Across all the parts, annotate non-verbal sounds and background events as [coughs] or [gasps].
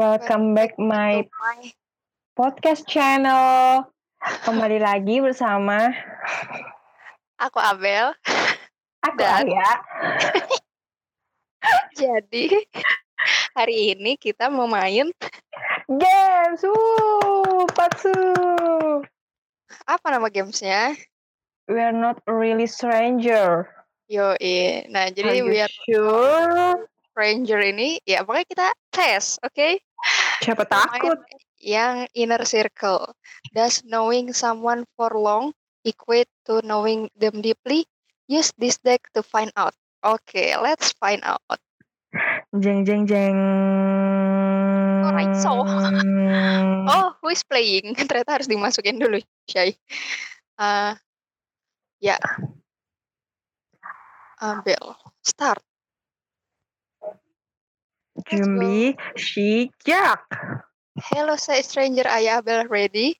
Welcome back my podcast channel. Kembali lagi bersama Aku Abel. aku Dan- Alia. [laughs] Jadi hari ini kita mau main Games, wuh, patsu. apa nama gamesnya? We are not really stranger. Yo, Nah, Are jadi you we are sure? Ranger ini ya pokoknya kita tes, oke? Siapa Main takut? Yang inner circle. Does knowing someone for long equate to knowing them deeply? Use this deck to find out. Oke, let's find out. Jeng jeng jeng. Alright, so. [laughs] Oh, who is playing? [laughs] Ternyata harus dimasukin dulu, Syai. Uh, ya. Ambil. Start. Jumbi, Shijak. Hello, saya stranger Ayah Abel ready.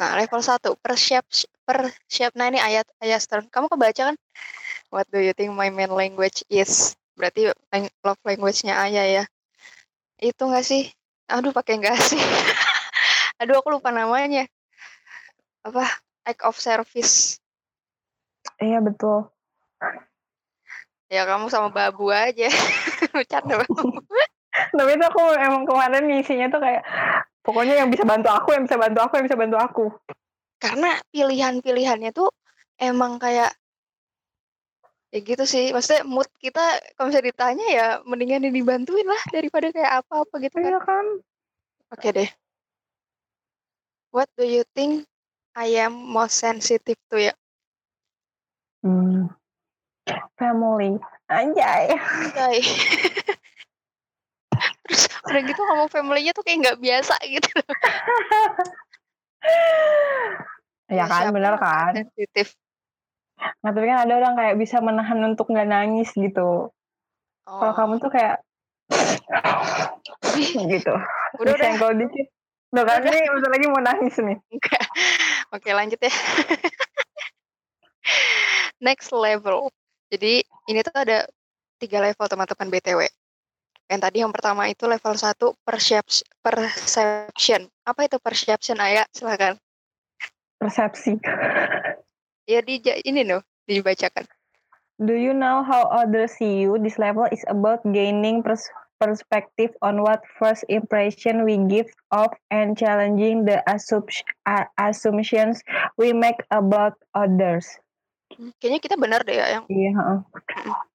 Nah, level 1. Persiap persiap nah ini ayat ayat turn. Kamu kebaca kan? What do you think my main language is? Berarti love language-nya Ayah ya. Itu enggak sih? Aduh, pakai enggak sih? [laughs] Aduh, aku lupa namanya. Apa? Act of service. Iya betul. Ya kamu sama babu aja. [laughs] Bercanda babu. Tapi itu aku emang kemarin ngisinya tuh kayak pokoknya yang bisa bantu aku, yang bisa bantu aku, yang bisa bantu aku. Karena pilihan-pilihannya tuh emang kayak ya gitu sih. Maksudnya mood kita kalau bisa ditanya ya mendingan dibantuin lah daripada kayak apa-apa gitu kan. Iya kan? Oke deh. What do you think I am most sensitive to ya? Hmm. Family. Anjay. Guy. [laughs] [laughs] Terus udah gitu ngomong family-nya tuh kayak nggak biasa gitu. [laughs] ya kan, siapa bener kan? Sensitif. Nah, tapi kan ada orang kayak bisa menahan untuk nggak nangis gitu. Kalau Oh. kamu tuh kayak [laughs] gitu. Udah, udah. Disenggol dikit. Udah kan Udah. ini bentar lagi mau nangis nih. Enggak. Oke, lanjut ya. Next level. Jadi ini tuh ada tiga level teman-teman BTW. Yang tadi yang pertama itu level 1 perception. Apa itu perception, Ayah? Silakan. Persepsi. [laughs] Ya di ini loh, dibacakan. Do you know how others see you? This level is about gaining pers- perspective on what first impression we give off and challenging the assumptions we make about others. Hmm, Kayaknya kita benar deh ya yang Iya, heeh.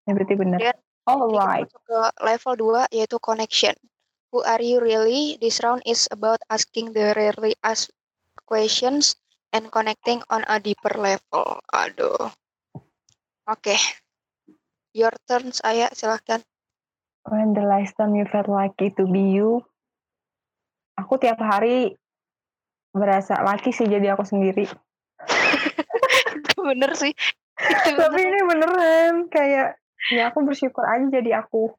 Ya, berarti benar. Kita Alright. masuk ke level 2 yaitu connection. Who are you really? This round is about asking the rarely asked questions and connecting on a deeper level. Aduh. Oke. Your turn saya silahkan. When the last time you felt lucky to be you? Aku tiap hari berasa laki sih jadi aku sendiri. [laughs] bener sih. Tapi ini beneran kayak ya aku bersyukur aja jadi aku.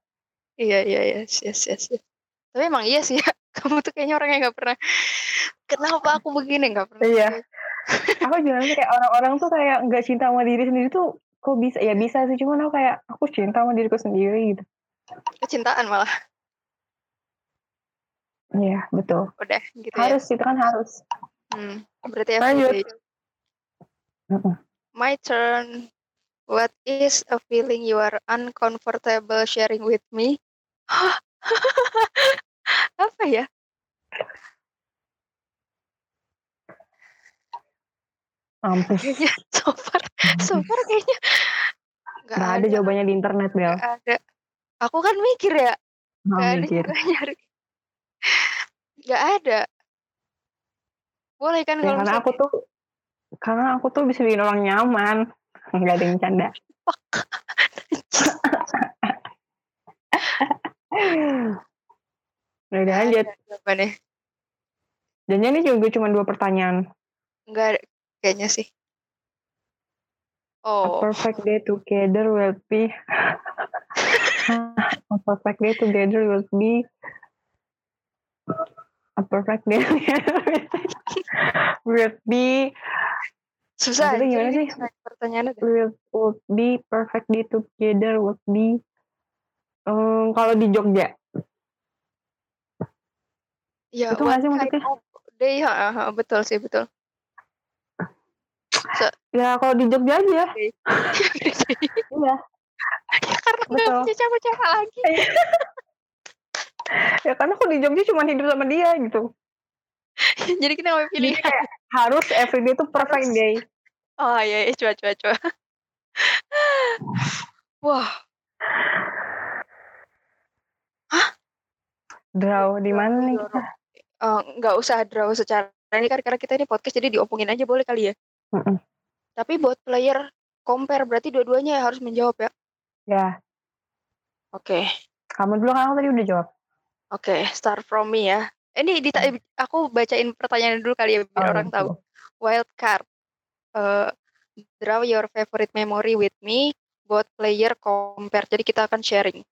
Iya iya yes yes yes. yes. Tapi emang iya sih ya. [laughs] Kamu tuh kayaknya orang yang nggak pernah. [laughs] Kenapa aku begini nggak pernah. Iya. aku juga kayak orang-orang tuh kayak nggak cinta sama diri sendiri tuh kok bisa ya bisa sih cuman aku kayak aku cinta sama diriku sendiri gitu Kecintaan malah. iya betul Udah gitu ya. harus itu kan harus Hmm, berarti Lanjut. everyday. Mm-mm. My turn. What is a feeling you are uncomfortable sharing with me? [laughs] Apa ya? mampus [laughs] Kayaknya so far, so far kayaknya nggak nggak ada jawabannya di internet Bel nggak ada. Aku kan mikir ya, nggak ada mikir juga nyari. Nggak ada. Boleh kan ya, kalau karena misalnya aku tuh karena aku tuh bisa bikin orang nyaman nggak ada yang canda [laughs] udah nggak lanjut. Ada jawabannya. dan ini juga cuma dua pertanyaan. Nggak ada kayaknya sih. A Oh, perfect day together will be. A perfect day together will be. A perfect day [laughs] together will be susah. Maksudnya anjir gimana sih? Pertanyaannya will would be perfect day together would be Em, kalau di Jogja Ya, Itu nggak sih maksudnya? day? Ha, ha, betul sih, betul. Se Ya kalau di Jogja aja. [laughs] [laughs] Iya. Ya karena nggak Betul. punya siapa-siapa lagi. [laughs] ya karena aku di Jogja cuma hidup sama dia gitu. [laughs] Jadi kita nggak Jadi pilih. kayak harus everyday tuh perfect Harus. day. Oh iya, iya, coba coba coba. [laughs] Wah, Draw di mana nih kita? Eh, nggak usah draw secara ini kan karena kita ini podcast jadi diomongin aja boleh kali ya. Mm-mm. Tapi buat player compare berarti dua-duanya harus menjawab ya. Ya, Oke, kamu dulu kan aku tadi udah jawab. oke, start from me ya. Ini dita- aku bacain pertanyaan dulu kali ya biar Oh, orang tahu. Wild card. Eh, draw your favorite memory with me. Buat player compare. Jadi kita akan sharing.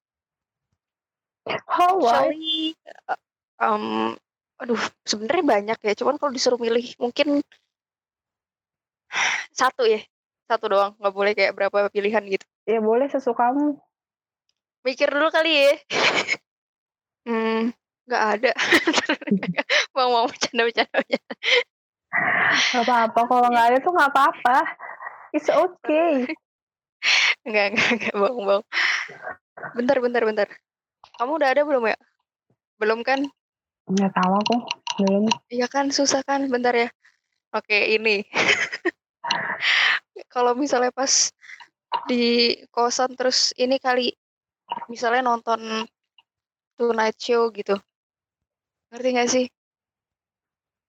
Oh? Actually, eh, um, aduh, sebenarnya banyak ya. Cuman kalau disuruh milih mungkin satu ya, satu doang. Nggak boleh kayak berapa pilihan gitu. Ya boleh sesukamu. Mikir dulu kali ya. [laughs] hmm, nggak ada. [laughs] mau mau bercanda bercanda. bercanda. Gak apa-apa. Kalau nggak ada tuh nggak apa-apa. It's okay. Enggak, enggak, enggak, bohong, bohong. Bentar, bentar, bentar. Kamu udah ada belum ya? Belum kan? Nggak tahu aku. Belum. Iya kan, susah kan? Bentar ya. Oke, ini. [laughs] Kalau misalnya pas di kosan terus ini kali, misalnya nonton Tonight Show gitu. Ngerti gak sih?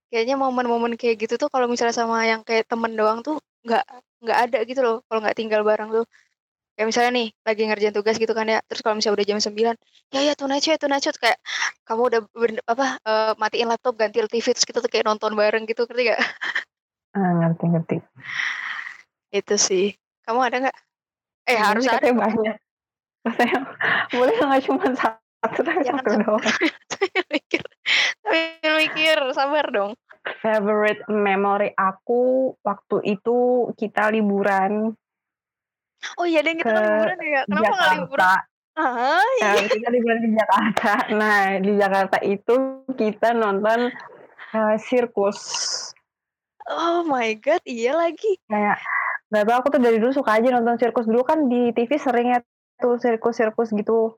Kayaknya momen-momen kayak gitu tuh kalau misalnya sama yang kayak temen doang tuh nggak nggak ada gitu loh kalau nggak tinggal bareng tuh. Kayak misalnya nih lagi ngerjain tugas gitu kan ya, terus kalau misalnya udah jam 9, ya ya Show, ya, Tonight Show kayak kamu udah ber- apa eh, matiin laptop, ganti TV terus kita tuh kayak nonton bareng gitu, ngerti gak? Ah, ngerti ngerti. Itu sih. Kamu ada nggak? Eh harus Ini ada. banyak. Maksudnya boleh nggak cuma satu tapi satu doang. [laughs] Sambil mikir, sambil mikir, sabar dong. Favorite memory aku waktu itu kita liburan Oh iya, dan kita Ke kan liburan ya. Kenapa nggak liburan? Ah, iya. Nah, kita liburan di Jakarta. Nah, di Jakarta itu kita nonton eh, sirkus. Oh my god, iya lagi. Kayak nggak tahu aku tuh dari dulu suka aja nonton sirkus dulu kan di TV sering ya tuh sirkus-sirkus gitu.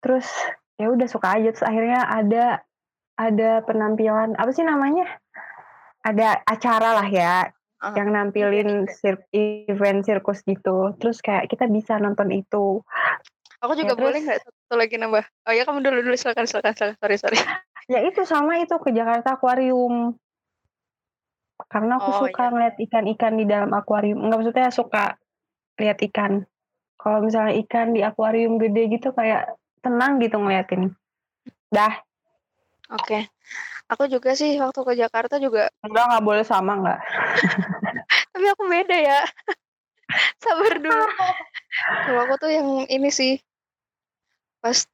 Terus ya udah suka aja terus akhirnya ada ada penampilan apa sih namanya? Ada acara lah ya Ah, yang nampilin sir- event sirkus gitu. Terus kayak kita bisa nonton itu. Aku juga Ya, boleh nggak satu lagi nambah? Oh ya kamu dulu dulu silakan silakan silakan. Sorry sorry. Ya itu sama itu ke Jakarta Aquarium. Karena aku Oh, suka iya. ngeliat ikan-ikan di dalam akuarium. Enggak maksudnya suka lihat ikan. Kalau misalnya ikan di akuarium gede gitu kayak tenang gitu ngeliatin. Dah, Oke. Aku juga sih waktu ke Jakarta juga, enggak nggak boleh sama enggak. [laughs] tapi aku beda ya. [laughs] Sabar dulu. Kalau aku tuh yang ini sih pas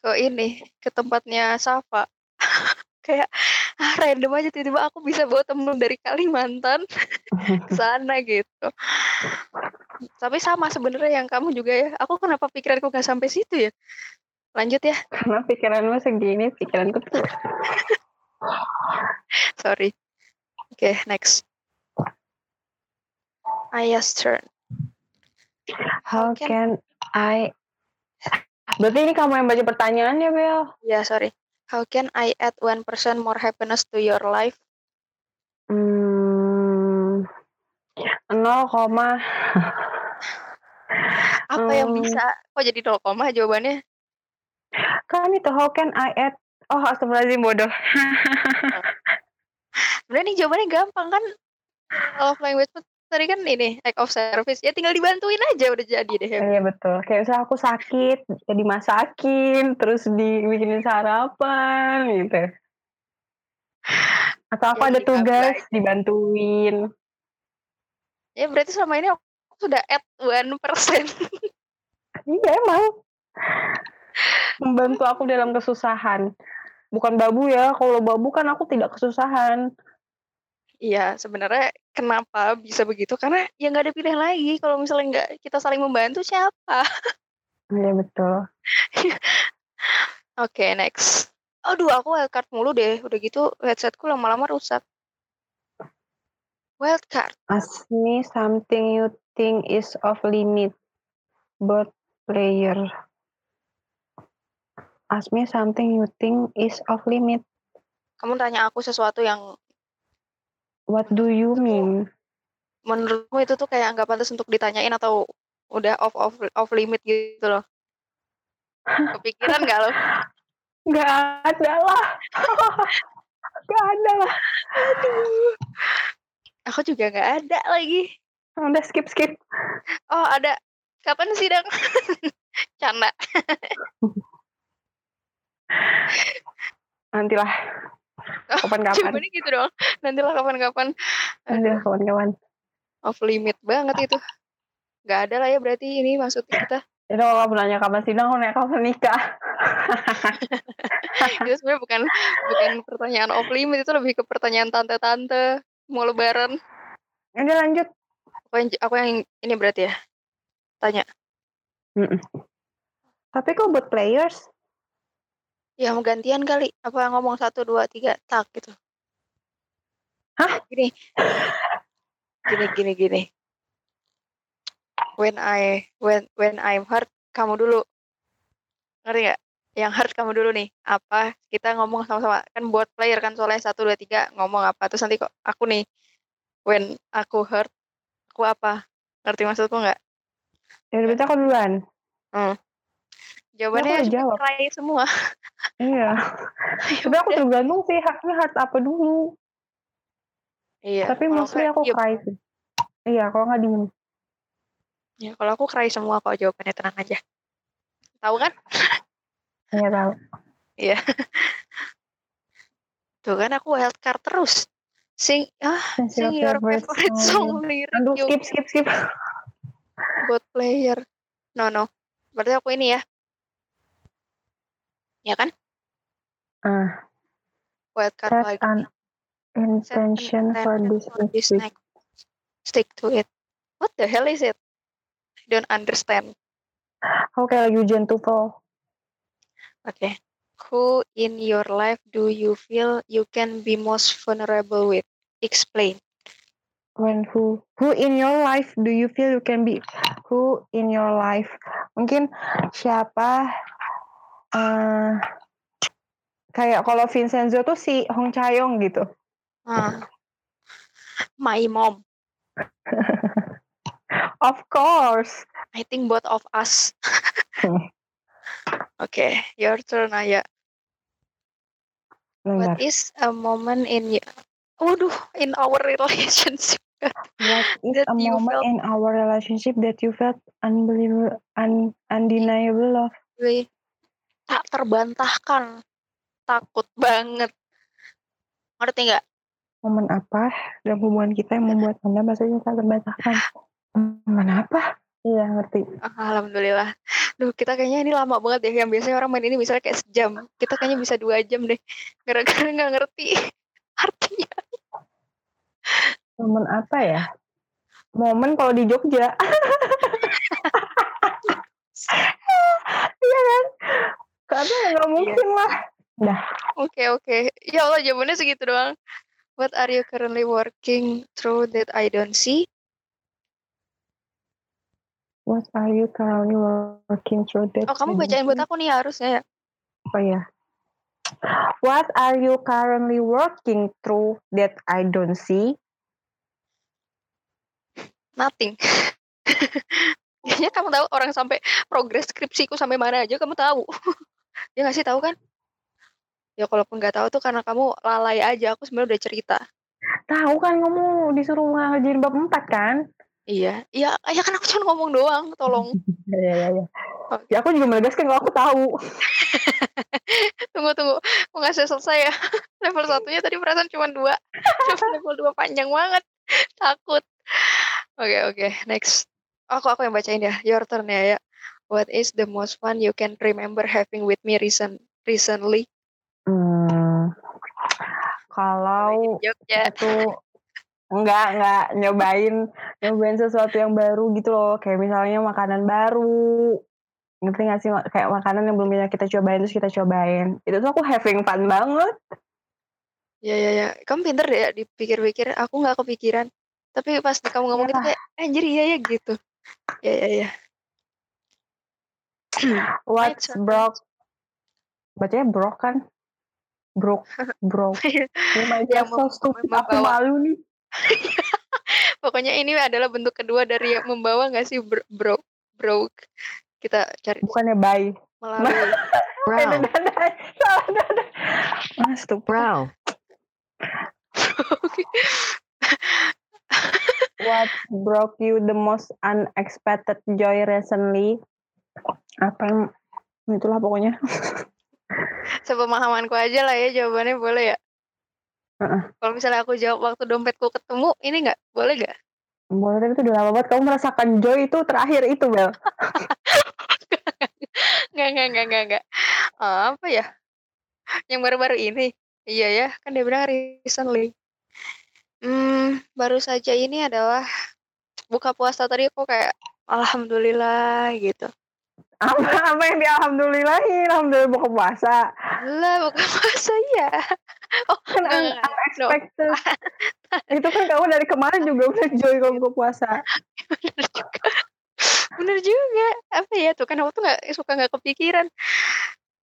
ke ini ke tempatnya Safa [laughs] kayak ah, random aja tiba-tiba aku bisa bawa temen dari Kalimantan ke sana gitu. Tapi sama sebenarnya yang kamu juga ya. Aku kenapa pikiranku gak sampai situ ya? Lanjut ya. Karena pikiranmu segini, pikiranku tuh. [laughs] Sorry. Oke, next. Aya's turn. How How can- can I... Berarti ini kamu yang baca pertanyaannya, Bel? Ya, sorry. How can I add one percent more happiness to your life? Hmm, 0, Apa yang Hmm. bisa? Kok jadi 0, koma jawabannya? Kan itu how can I add oh astagfirullahaladzim bodoh [laughs] Sebenarnya nih jawabannya gampang kan? Love language tadi kan ini act of service. Ya tinggal dibantuin aja udah jadi deh. iya betul kayak misalnya aku sakit ya dimasakin terus dibikinin sarapan gitu atau aku Ya, ada tugas aja. dibantuin Ya berarti selama ini aku sudah add one persen. iya emang membantu aku dalam kesusahan bukan babu ya kalau babu kan aku tidak kesusahan Iya, sebenarnya kenapa bisa begitu? Karena ya nggak ada pilihan lagi. Kalau misalnya nggak kita saling membantu siapa? iya betul [laughs] Oke, next. Aduh, aku wildcard mulu deh. Udah gitu headsetku lama-lama rusak. Wildcard. Ask me something you think is off limit. Both player. Ask me something you think is off limit. Kamu tanya aku sesuatu yang What do you mean? menurutmu itu tuh kayak nggak pantas untuk ditanyain atau udah off off off limit gitu loh. Kepikiran nggak lo? [laughs] Nggak ada lah. [laughs] Nggak ada lah. Aduh. Aku juga nggak ada lagi. Udah skip skip. Oh ada. Kapan sidang? [laughs] Canda. Nantilah. Oh, Kapan-kapan. [laughs] Jawabannya gitu doang. Nantilah kapan-kapan. Nantilah kawan-kawan. Off limit banget itu. Nggak ada lah ya berarti ini maksud kita. Itu kalau kamu nanya kapan sidang, aku nanya kapan nikah. [laughs] itu sebenarnya bukan bukan pertanyaan off limit itu lebih ke pertanyaan tante-tante mau lebaran. Udah lanjut. Aku yang, aku yang ini berarti ya. Tanya. Mm-mm. Tapi kok buat players? Ya mau gantian kali. Apa ngomong satu dua tiga tak gitu. Hah? Gini. Gini gini gini. When I when when I'm hurt kamu dulu. Ngerti nggak? Yang hurt kamu dulu nih. Apa kita ngomong sama-sama kan buat player kan soalnya satu dua tiga ngomong apa terus nanti kok aku nih when aku hurt aku apa? Ngerti maksudku nggak? Ya berarti aku duluan. Jawabannya udah cuma jawab. semua. [laughs] Iya. Ya [laughs] Tapi aku tergantung sih haknya hard apa dulu. Iya. Tapi mostly cry aku diem. cry sih. Iya, kalau nggak diem. Ya, kalau aku cry semua kok jawabannya tenang aja. Tahu kan? [laughs] Iya tahu. Iya. Tuh kan aku wildcard terus. Sing ah sing your favorite song lyric Aduh, skip, skip, skip. buat player. No no. Berarti aku ini ya. Ya kan? Ah, set lagi. an Set an intention for intention this for this week. next. Stick to it. What the hell is it? I don't understand. Aku kayak lagi ujian TOEFL. Okay. Who in your life do you feel you can be most vulnerable with? Explain. When who who in your life do you feel you can be who in your life? Mungkin siapa eh kayak kalau Vincenzo tuh si Hong Chayong gitu. Ah. My mom. [laughs] Of course. I think both of us. Hmm. [laughs] okay, your turn Aya. What is a moment in you? Waduh, in our relationship. What [laughs] is that a you moment felt- in our relationship that you felt unbelievable, un, undeniable love? Gue tak terbantahkan. Takut banget. Ngerti nggak? Momen apa dalam hubungan kita yang membuat Anda bahasanya tak terbantahkan? Momen apa? Iya, ngerti. Alhamdulillah. Duh, kita kayaknya ini lama banget ya. Yang biasanya orang main ini misalnya kayak sejam. Kita kayaknya bisa dua jam deh. Gara-gara nggak ngerti [laughs] artinya. Momen apa ya? Momen kalau di Jogja. [laughs] Iya kan? Karena nggak mungkin lah. Oke, oke. Ya Allah, jawabannya segitu doang. What are you currently working through that I don't see? What are you currently working through that? Oh, kamu bacain buat aku nih harusnya ya. Oh ya. What are you currently working through that I don't see? Nothing. [laughs] Kayaknya kamu tahu orang sampai progres skripsiku sampai mana aja kamu tahu. [laughs] ya nggak sih tahu kan? Ya kalaupun nggak tahu tuh karena kamu lalai aja. Aku sebenarnya udah cerita. Tahu kan kamu disuruh ngerjain bab 4 kan? Iya, iya, ya kan aku cuma ngomong doang, tolong. [laughs] Iya, iya, iya. Oke. Ya aku juga menegaskan kalau aku tahu. [laughs] Tunggu, tunggu. Aku nggak selesai ya. [laughs] level satunya tadi perasaan cuma dua. level dua panjang banget. Takut. Oke, oke. Next. Aku aku yang bacain ya. Your turn ya, ya. What is the most fun you can remember having with me recent recently? Hmm, kalau Jogja. itu enggak enggak nyobain nyobain sesuatu yang baru gitu loh kayak misalnya makanan baru Ngerti gak sih kayak makanan yang belum pernah kita cobain terus kita cobain. Itu tuh aku having fun banget. Ya ya ya. Kamu pinter deh ya dipikir-pikir. Aku nggak kepikiran. Tapi pas kamu ngomong gitu Iya. kayak anjir iya ya gitu. Ya ya ya. [coughs] What's broke? Bacanya broke kan? Broke, [laughs] broke. Oh my god, so stupid. Aku malu nih. [laughs] Pokoknya ini adalah bentuk kedua dari yang membawa nggak sih bro, bro broke. Kita cari Bukannya bye. melalui. Eh, Bro, dadah. Salah dadah. Ah, stupid. bro, [laughs] What broke you the most unexpected joy recently? Apa yang itulah pokoknya. [laughs] Sepemahamanku aja lah ya jawabannya boleh ya. Heeh. Kalau misalnya aku jawab waktu dompetku ketemu, ini nggak boleh nggak? Boleh tapi itu udah lama banget. Kamu merasakan joy itu terakhir itu, Bel. [laughs] Nggak nggak nggak nggak nggak. Eh, apa ya? Yang baru-baru ini. Iya ya, kan dia bilang recently. Hmm, baru saja ini adalah buka puasa tadi aku kayak alhamdulillah gitu. Apa, apa yang di alhamdulillahin? Alhamdulillah buka puasa. Lah buka puasa ya. Oh, [laughs] Kan enggak, un- enggak, enggak. No, unexpected. itu kan kamu dari kemarin juga udah joy kalau buka puasa. bener juga. Bener juga. Apa ya tuh kan aku tuh nggak suka nggak kepikiran.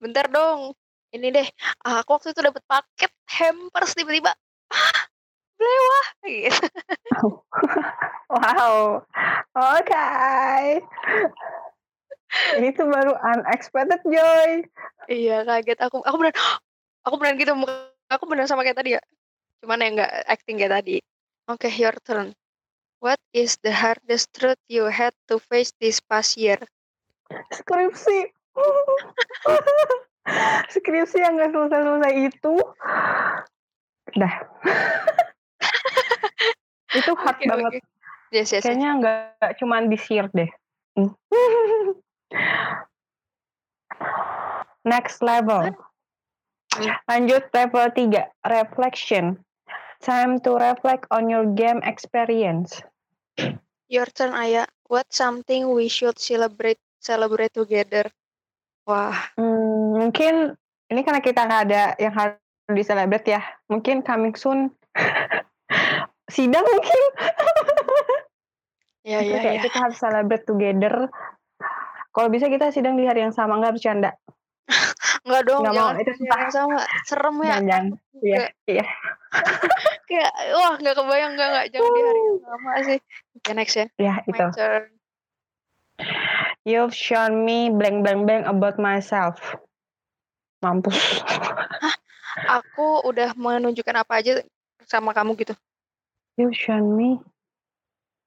Bentar dong. Ini deh. Aku waktu itu dapat paket hampers tiba-tiba. Ah, blewah gitu. [laughs] Wow. Oke. Itu baru unexpected joy. Iya kaget aku. Aku bener. [gasps] Aku beneran gitu. Aku bener sama kayak tadi ya. Cuman ya nggak acting kayak tadi. Oke, your turn. What is the hardest truth you had to face this past year? Skripsi. [laughs] Skripsi yang gak selesai-selesai itu. Dah. [laughs] itu hard Oke, banget. oke. Yes, yes, yes. Kayaknya nggak cuman di deh. [laughs] Next level. Hmm. Lanjut level 3, reflection. Time to reflect on your game experience. Your turn, Aya. What something we should celebrate celebrate together? Wah, Hmm, mungkin ini karena kita nggak ada yang harus di celebrate ya. Mungkin coming soon. [laughs] Sidang mungkin. ya ya ya. kita harus celebrate together. Kalau bisa kita sidang di hari yang sama, nggak bercanda. Enggak dong, Nggak mau, jangan itu jangan susah. yang sama. Serem ya. Jangan, iya, Nggak- iya. [laughs] Kayak wah, nggak kebayang enggak enggak jangan di hari yang sama sih. Oke, next ya. Ya, My itu. turn. You've shown me blank blank blank about myself. Mampus. Aku udah menunjukkan apa aja sama kamu gitu. You've shown me.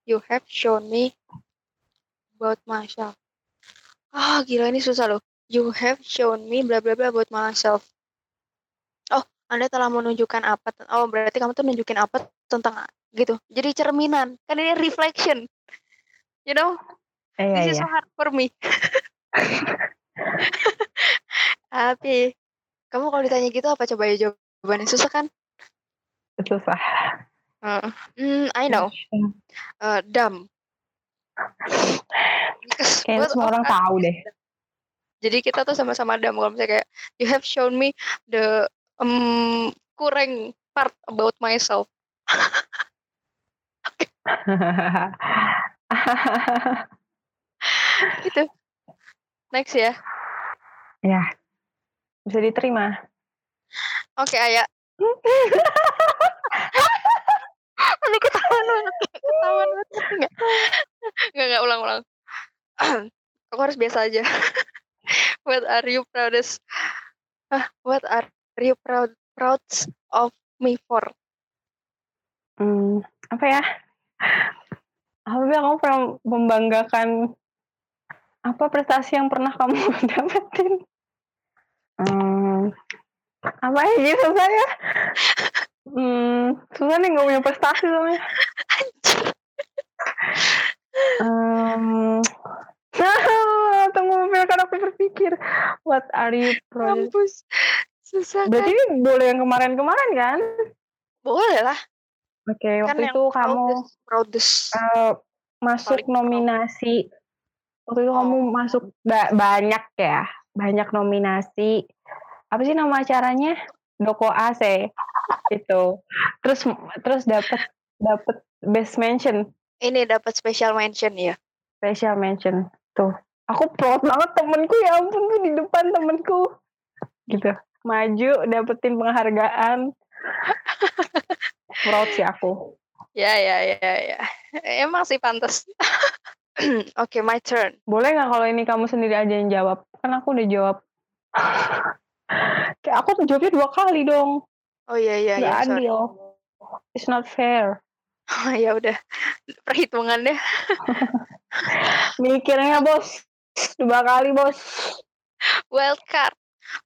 You have shown me about myself. Ah, gila ini susah loh. You have shown me bla bla bla about myself. Oh, Anda telah menunjukkan apa? Oh, berarti kamu tuh nunjukin apa tentang gitu. Jadi cerminan. Kan ini reflection. You know, Eh, iya, this is iya. so hard for me. Tapi kamu kalau ditanya gitu apa coba ya jawabannya susah kan? Susah. Uh, mm, I know. Uh, dumb. Both semua of orang tahu deh. Jadi kita tuh sama-sama dumb kalau misalnya kayak you have shown me the um, kurang part about myself. [laughs] Gitu. Next ya. ya. Bisa diterima. Oke, Ayah. [laughs] Ini ketahuan banget. Ketahuan banget. Enggak. Enggak, enggak. Ulang-ulang. [clears throat] Aku harus biasa aja. [laughs] What are you proudest? Hah, what are you proud proud of me for? Hmm, apa ya? Alhamdulillah kamu pernah membanggakan apa prestasi yang pernah kamu [laughs] dapetin? Hmm, apa ya gitu saya? Hmm, susah nih nggak punya prestasi soalnya. Um, [laughs] tunggu biarkan aku berpikir. What are you proud? Mampus. Susah Berarti kan? ini boleh yang kemarin-kemarin kan? Boleh lah. Oke, Kan waktu yang itu kamu proudest, proudest. eh, masuk Paling proud. nominasi Waktu itu kamu Oh. masuk ba banyak ya, banyak nominasi. Apa sih nama acaranya? Doko AC itu. Terus terus dapat dapat best mention, Ini dapat special mention ya? special mention. Tuh, aku proud banget temenku ya ampun tuh di depan temenku. Gitu. Maju dapetin penghargaan. Proud sih aku. Ya ya ya ya. Emang sih pantas. [clears throat] Oke, my turn. Boleh nggak kalau ini kamu sendiri aja yang jawab? Kan aku udah jawab. Kayak aku tuh jawabnya dua kali dong. Oh iya iya iya, sorry. adil. It's not fair. Oh, ya udah. Perhitungannya. [laughs] Mikirnya bos. Dua kali bos. Wild card.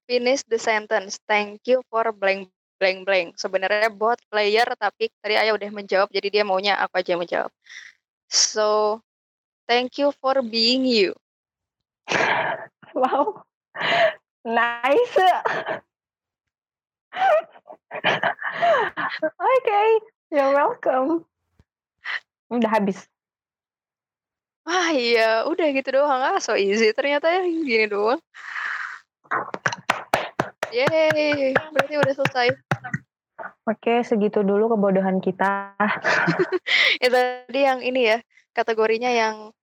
Finish the sentence. Thank you for blank blank blank. Sebenarnya bot player tapi tadi Ayah udah menjawab jadi dia maunya aku aja yang menjawab. So, thank you for being you. Wow. Nice. Oke. You're welcome. Udah habis. Wah iya, udah gitu doang. Ah, so easy ternyata ya gini doang. Yeay, berarti udah selesai. Oke, segitu dulu kebodohan kita. [laughs] Ya tadi yang ini ya, kategorinya yang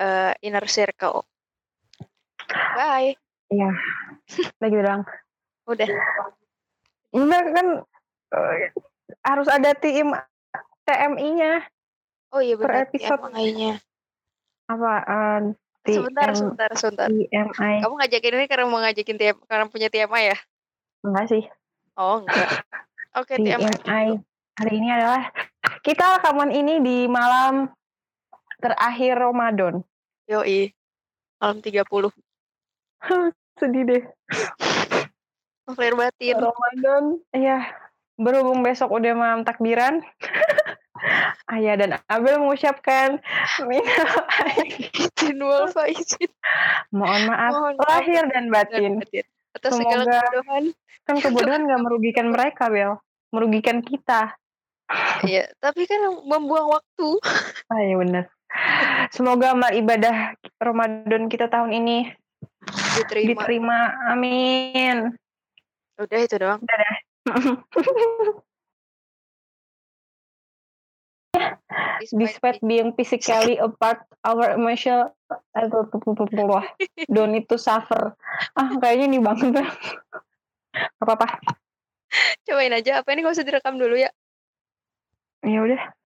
eh, inner circle. Bye. Iya. Lagi doang. Udah. Enggak kan eh, harus ada tim TMI-nya Oh iya Per benar. episode. Emang kayaknya. apa eh, Sebentar, sebentar, sebentar. TMI. Kamu ngajakin ini karena mau ngajakin TM, karena punya TMI ya? Enggak sih. Oh enggak. Oke, TMI. TMI. Hari ini adalah kita rekaman ini di malam terakhir Ramadan. Yoi. Malam 30. [laughs] Sedih deh. Clear batin. Ramadan. Iya. Berhubung besok udah malam takbiran. [laughs] Ayah dan Abel mengucapkan minal [laughs] Izin wal faizin. mohon maaf Mohon lahir dan batin. batin. Atas segala Semoga- kebodohan. Kan kebodohan gak merugikan mereka, Bel. Merugikan kita. Iya, tapi kan membuang waktu. Ah iya bener. Semoga amal ibadah Ramadan kita tahun ini Diterima. diterima. Amin. Udah itu doang. [laughs] Despite being physically apart, our emotional [laughs] don't need to suffer. Ah, kayaknya ini banget. Gak apa-apa. Cobain aja. Apa ini gak usah direkam dulu ya? Ya udah.